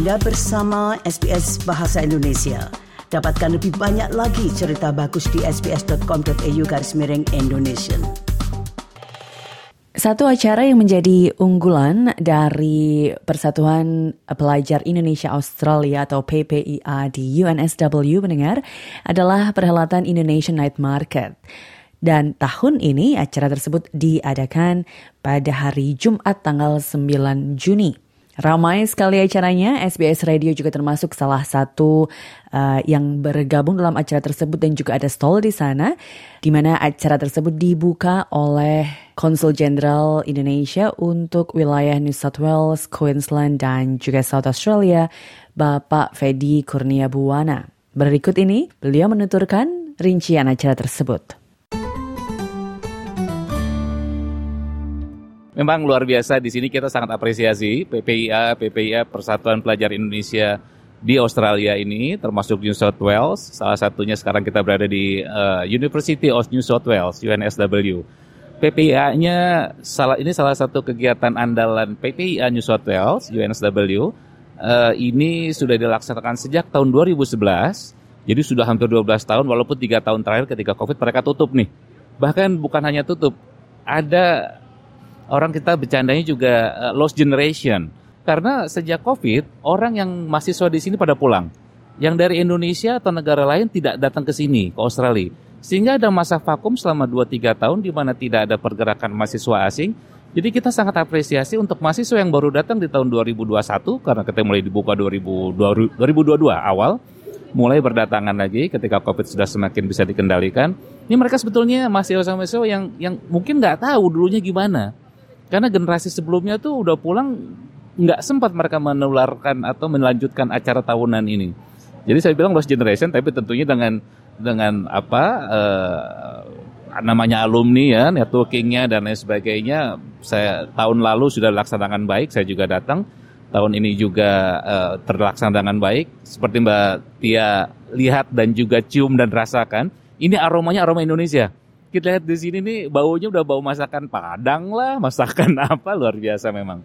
Anda bersama SBS Bahasa Indonesia. Dapatkan lebih banyak lagi cerita bagus di sbs.com.au garis miring Indonesia. Satu acara yang menjadi unggulan dari Persatuan Pelajar Indonesia Australia atau PPIA di UNSW mendengar adalah perhelatan Indonesian Night Market. Dan tahun ini acara tersebut diadakan pada hari Jumat tanggal 9 Juni. Ramai sekali acaranya, SBS Radio juga termasuk salah satu uh, yang bergabung dalam acara tersebut dan juga ada stall di sana, di mana acara tersebut dibuka oleh Konsul Jenderal Indonesia untuk wilayah New South Wales, Queensland, dan juga South Australia, Bapak Fedi Kurnia Buwana. Berikut ini, beliau menuturkan rincian acara tersebut. Memang luar biasa di sini kita sangat apresiasi PPIA, PPIA Persatuan Pelajar Indonesia di Australia ini termasuk New South Wales. Salah satunya sekarang kita berada di uh, University of New South Wales UNSW. PPIA-nya salah ini salah satu kegiatan andalan PPIA New South Wales UNSW. Uh, ini sudah dilaksanakan sejak tahun 2011. Jadi sudah hampir 12 tahun walaupun tiga tahun terakhir ketika Covid mereka tutup nih. Bahkan bukan hanya tutup, ada orang kita bercandanya juga uh, lost generation. Karena sejak Covid, orang yang mahasiswa di sini pada pulang. Yang dari Indonesia atau negara lain tidak datang ke sini, ke Australia. Sehingga ada masa vakum selama 2-3 tahun di mana tidak ada pergerakan mahasiswa asing. Jadi kita sangat apresiasi untuk mahasiswa yang baru datang di tahun 2021 karena kita mulai dibuka 2022 awal mulai berdatangan lagi ketika COVID sudah semakin bisa dikendalikan. Ini mereka sebetulnya mahasiswa-mahasiswa yang yang mungkin nggak tahu dulunya gimana. Karena generasi sebelumnya tuh udah pulang nggak sempat mereka menularkan atau melanjutkan acara tahunan ini. Jadi saya bilang lost generation, tapi tentunya dengan dengan apa uh, namanya alumni ya, networkingnya dan lain sebagainya. Saya tahun lalu sudah dilaksanakan baik, saya juga datang. Tahun ini juga uh, terlaksana dengan baik. Seperti Mbak Tia lihat dan juga cium dan rasakan, ini aromanya aroma Indonesia kita lihat di sini nih baunya udah bau masakan Padang lah, masakan apa luar biasa memang.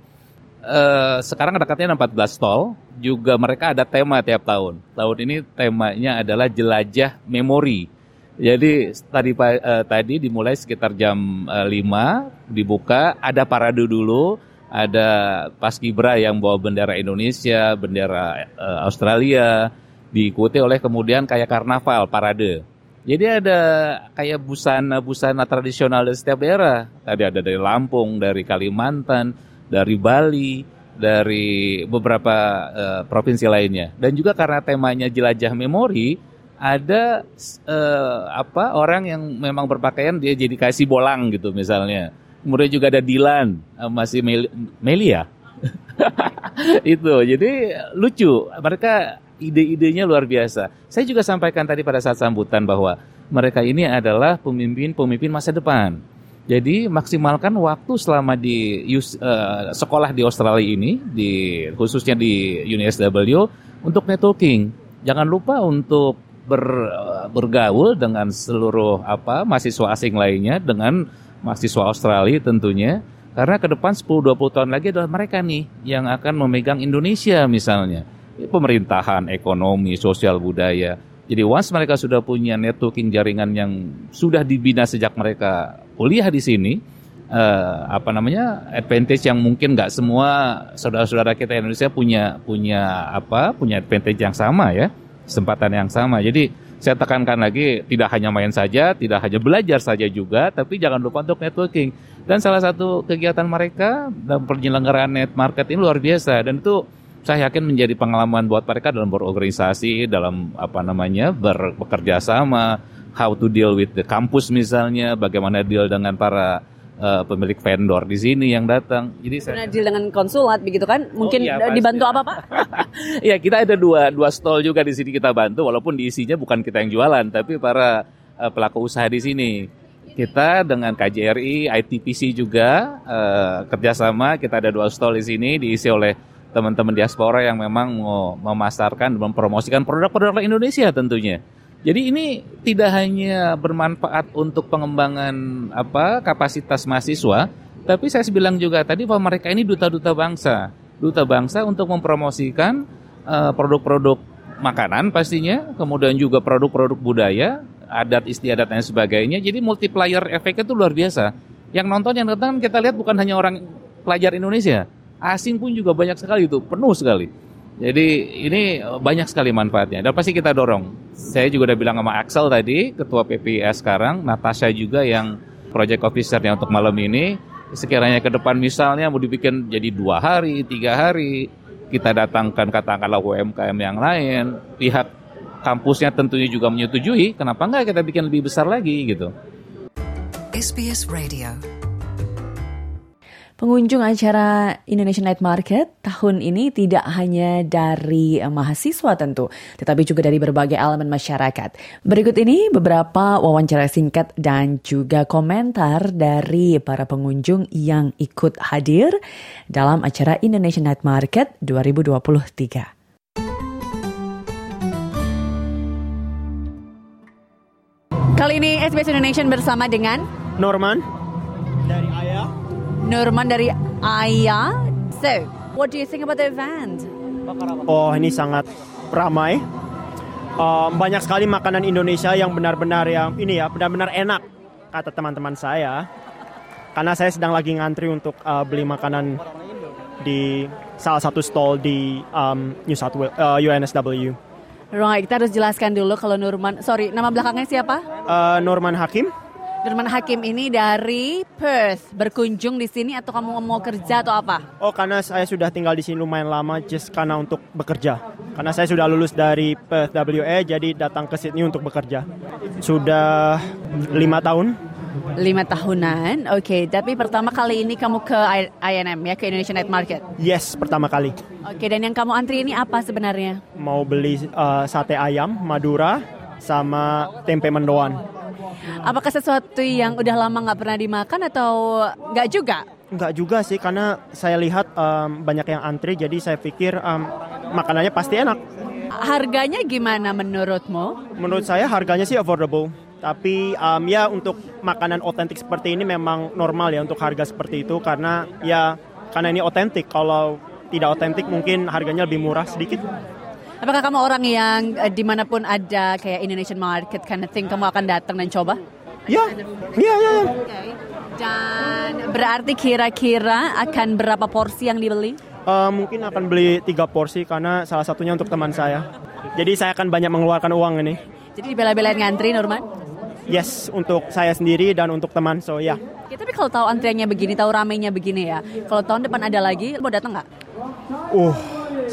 Uh, sekarang ada katanya 14 stall, juga mereka ada tema tiap tahun. Tahun ini temanya adalah jelajah memori. Jadi tadi uh, tadi dimulai sekitar jam uh, eh, 5 dibuka, ada parade dulu, ada paskibra yang bawa bendera Indonesia, bendera uh, Australia, diikuti oleh kemudian kayak karnaval parade. Jadi ada kayak busana-busana tradisional dari setiap daerah. Tadi ada dari Lampung, dari Kalimantan, dari Bali, dari beberapa uh, provinsi lainnya. Dan juga karena temanya jelajah memori, ada uh, apa orang yang memang berpakaian dia jadi kasih bolang gitu misalnya. Kemudian juga ada Dilan, uh, masih Mel Melia. itu jadi lucu mereka ide-idenya luar biasa. Saya juga sampaikan tadi pada saat sambutan bahwa mereka ini adalah pemimpin-pemimpin masa depan. Jadi maksimalkan waktu selama di uh, sekolah di Australia ini, di khususnya di UNSW untuk networking. Jangan lupa untuk ber, uh, bergaul dengan seluruh apa mahasiswa asing lainnya, dengan mahasiswa Australia tentunya. Karena ke depan 10-20 tahun lagi adalah mereka nih yang akan memegang Indonesia misalnya pemerintahan, ekonomi, sosial budaya. Jadi once mereka sudah punya networking jaringan yang sudah dibina sejak mereka kuliah di sini, uh, apa namanya advantage yang mungkin nggak semua saudara-saudara kita Indonesia punya punya apa punya advantage yang sama ya, kesempatan yang sama. Jadi saya tekankan lagi tidak hanya main saja, tidak hanya belajar saja juga, tapi jangan lupa untuk networking. Dan salah satu kegiatan mereka dalam penyelenggaraan net market ini luar biasa dan itu saya yakin menjadi pengalaman buat mereka dalam berorganisasi, dalam apa namanya ber, bekerja sama, how to deal with the campus misalnya, bagaimana deal dengan para uh, pemilik vendor di sini yang datang. Jadi saya deal dengan konsulat begitu kan? Mungkin oh, iya, dibantu apa Pak? ya kita ada dua dua stall juga di sini kita bantu, walaupun di isinya bukan kita yang jualan, tapi para uh, pelaku usaha di sini. Kita dengan KJRI, ITPC juga uh, kerjasama. Kita ada dua stall di sini diisi oleh teman-teman diaspora yang memang mau memasarkan mempromosikan produk-produk Indonesia tentunya. Jadi ini tidak hanya bermanfaat untuk pengembangan apa kapasitas mahasiswa, tapi saya bilang juga tadi bahwa mereka ini duta-duta bangsa, duta bangsa untuk mempromosikan uh, produk-produk makanan pastinya, kemudian juga produk-produk budaya, adat istiadat dan sebagainya. Jadi multiplier efeknya itu luar biasa. Yang nonton yang datang kita lihat bukan hanya orang pelajar Indonesia, asing pun juga banyak sekali itu, penuh sekali. Jadi ini banyak sekali manfaatnya dan pasti kita dorong. Saya juga udah bilang sama Axel tadi, ketua PPIA sekarang, Natasha juga yang project officernya untuk malam ini. Sekiranya ke depan misalnya mau dibikin jadi dua hari, tiga hari, kita datangkan katakanlah UMKM yang lain, pihak kampusnya tentunya juga menyetujui, kenapa enggak kita bikin lebih besar lagi gitu. SBS Radio Pengunjung acara Indonesian Night Market tahun ini tidak hanya dari eh, mahasiswa tentu, tetapi juga dari berbagai elemen masyarakat. Berikut ini beberapa wawancara singkat dan juga komentar dari para pengunjung yang ikut hadir dalam acara Indonesian Night Market 2023. Kali ini SBS Indonesia bersama dengan Norman. Nurman dari Aya. So, what do you think about the event? Oh, ini sangat ramai. Uh, banyak sekali makanan Indonesia yang benar-benar yang ini ya, benar-benar enak kata teman-teman saya. Karena saya sedang lagi ngantri untuk uh, beli makanan di salah satu stall di um, New South Wales, uh, UNSW. Right, kita harus jelaskan dulu kalau Nurman, sorry, nama belakangnya siapa? Uh, Nurman Hakim. Nurman Hakim ini dari Perth berkunjung di sini atau kamu mau kerja atau apa? Oh karena saya sudah tinggal di sini lumayan lama just karena untuk bekerja. Karena saya sudah lulus dari Perth WA jadi datang ke Sydney untuk bekerja. Sudah lima tahun. Lima tahunan, oke. Okay. Tapi pertama kali ini kamu ke INM ya ke Indonesian Night Market? Yes, pertama kali. Oke, okay, dan yang kamu antri ini apa sebenarnya? Mau beli uh, sate ayam Madura sama tempe mendoan. Apakah sesuatu yang udah lama nggak pernah dimakan atau nggak juga? Nggak juga sih, karena saya lihat um, banyak yang antri, jadi saya pikir um, makanannya pasti enak. Harganya gimana menurutmu? Menurut saya harganya sih affordable. Tapi um, ya untuk makanan otentik seperti ini memang normal ya untuk harga seperti itu karena ya karena ini otentik. Kalau tidak otentik mungkin harganya lebih murah sedikit. Apakah kamu orang yang uh, di mana pun ada kayak Indonesian market kind of thing, kamu akan datang dan coba? Ya, ya, ya. ya. Dan berarti kira-kira akan berapa porsi yang dibeli? Uh, mungkin akan beli tiga porsi karena salah satunya untuk teman saya. Jadi saya akan banyak mengeluarkan uang ini. Jadi dibela-belain ngantri, Norman? Yes, untuk saya sendiri dan untuk teman, so ya. Yeah. Ya, tapi kalau tahu antriannya begini, tahu ramenya begini ya, kalau tahun depan ada lagi, mau datang nggak? Uh,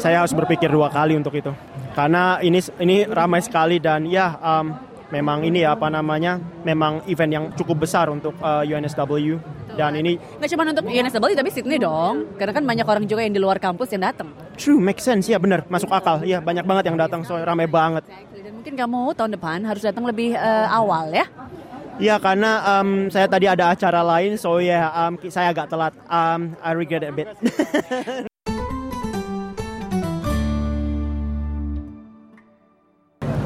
saya harus berpikir dua kali untuk itu. Karena ini ini ramai sekali dan ya um, memang ini ya apa namanya memang event yang cukup besar untuk uh, UNSW dan ini nggak cuma untuk UNSW tapi Sydney dong. Karena kan banyak orang juga yang di luar kampus yang datang. True make sense. Ya benar masuk akal. Ya banyak banget yang datang so ramai banget. Dan mungkin kamu tahun depan harus datang lebih uh, awal ya? Ya karena um, saya tadi ada acara lain, so ya yeah, um, saya agak telat. Um, I regret it a bit.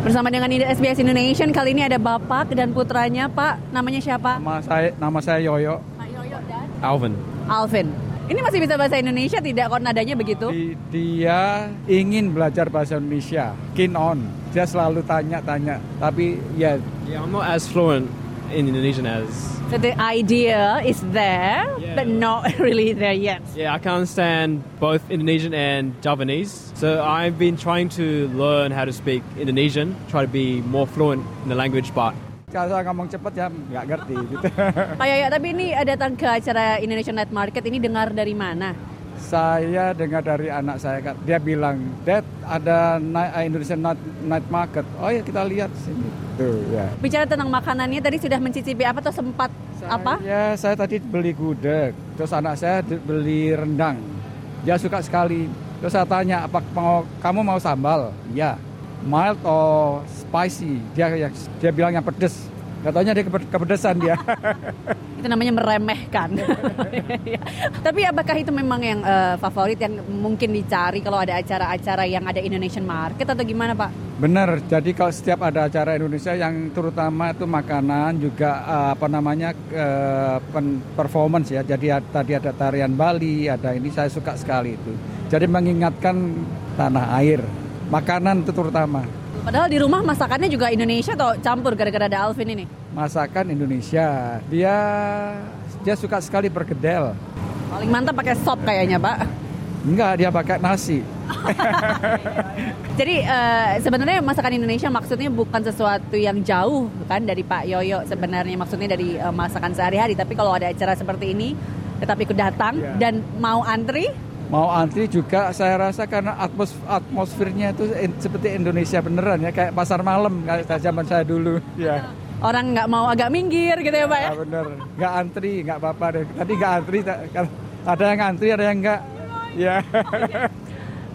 Bersama dengan SBS Indonesia kali ini ada Bapak dan putranya Pak. Namanya siapa? Nama saya nama saya Yoyo. Pak Yoyo dan Alvin. Alvin. Ini masih bisa bahasa Indonesia tidak kok nadanya begitu? Dia ingin belajar bahasa Indonesia. Keen on. Dia selalu tanya-tanya. Tapi ya yeah, I'm not as fluent in Indonesian as. So the idea is there, yeah. but not really there yet. Yeah, I can understand both Indonesian and Javanese. So I've been trying to learn how to speak Indonesian, try to be more fluent in the language, but kalau saya ngomong cepet ya nggak ngerti gitu. Pak Yoyo, tapi ini datang ke acara Indonesian Night Market ini dengar dari mana? Saya dengar dari anak saya, dia bilang, Dad ada Indonesian Night, Night Market. Oh ya kita lihat sini. Tuh, ya. Bicara tentang makanannya tadi sudah mencicipi apa atau sempat saya, apa? Ya, saya tadi beli gudeg. Terus anak saya beli rendang. Dia suka sekali. Terus saya tanya, apa mau, kamu mau sambal? Ya. Mild atau spicy? Dia dia bilang yang pedes. Katanya dia kepedesan dia. itu namanya meremehkan. Tapi apakah itu memang yang uh, favorit yang mungkin dicari kalau ada acara-acara yang ada Indonesian Market atau gimana Pak? Benar. Jadi kalau setiap ada acara Indonesia yang terutama itu makanan juga uh, apa namanya uh, performance ya. Jadi tadi ada tarian Bali, ada ini saya suka sekali itu. Jadi mengingatkan tanah air. Makanan itu terutama. Padahal di rumah masakannya juga Indonesia atau campur gara-gara ada Alvin ini? Masakan Indonesia. Dia dia suka sekali perkedel. Paling mantap pakai sop kayaknya, Pak. Enggak, dia pakai nasi. Jadi uh, sebenarnya masakan Indonesia maksudnya bukan sesuatu yang jauh kan dari Pak Yoyo sebenarnya maksudnya dari uh, masakan sehari-hari tapi kalau ada acara seperti ini tetap ikut datang yeah. dan mau antri mau antri juga saya rasa karena atmos atmosfernya itu seperti Indonesia beneran ya kayak pasar malam kayak zaman saya dulu. Ya orang nggak mau agak minggir gitu ya pak ya, ya bener. Nggak antri nggak apa-apa deh. Tadi nggak antri ada yang antri ada yang nggak. Ya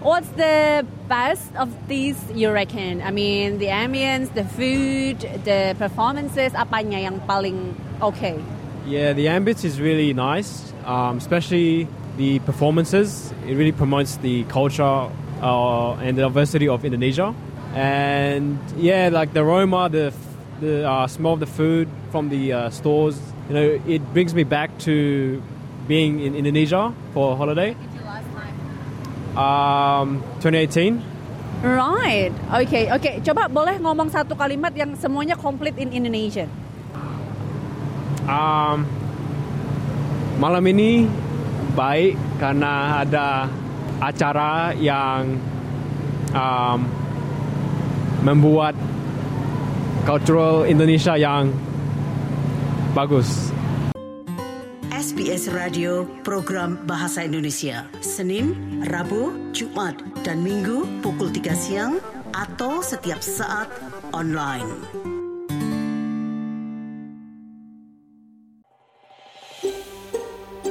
What's the best of these you reckon? I mean, the ambience, the food, the performances, apanya yang paling okay? Yeah, the ambience is really nice, um, especially the performances. It really promotes the culture uh, and the diversity of Indonesia. And yeah, like the aroma, the the uh, smell of the food from the uh, stores, you know, it brings me back to being in Indonesia for a holiday. Um, 2018. Right. Okay. Okay. Coba boleh ngomong satu kalimat yang semuanya komplit in Indonesian. Um, malam ini baik karena ada acara yang um, membuat cultural Indonesia yang bagus. SBS Radio program Bahasa Indonesia Senin, Rabu, Jumat, dan Minggu pukul 3 siang atau setiap saat online.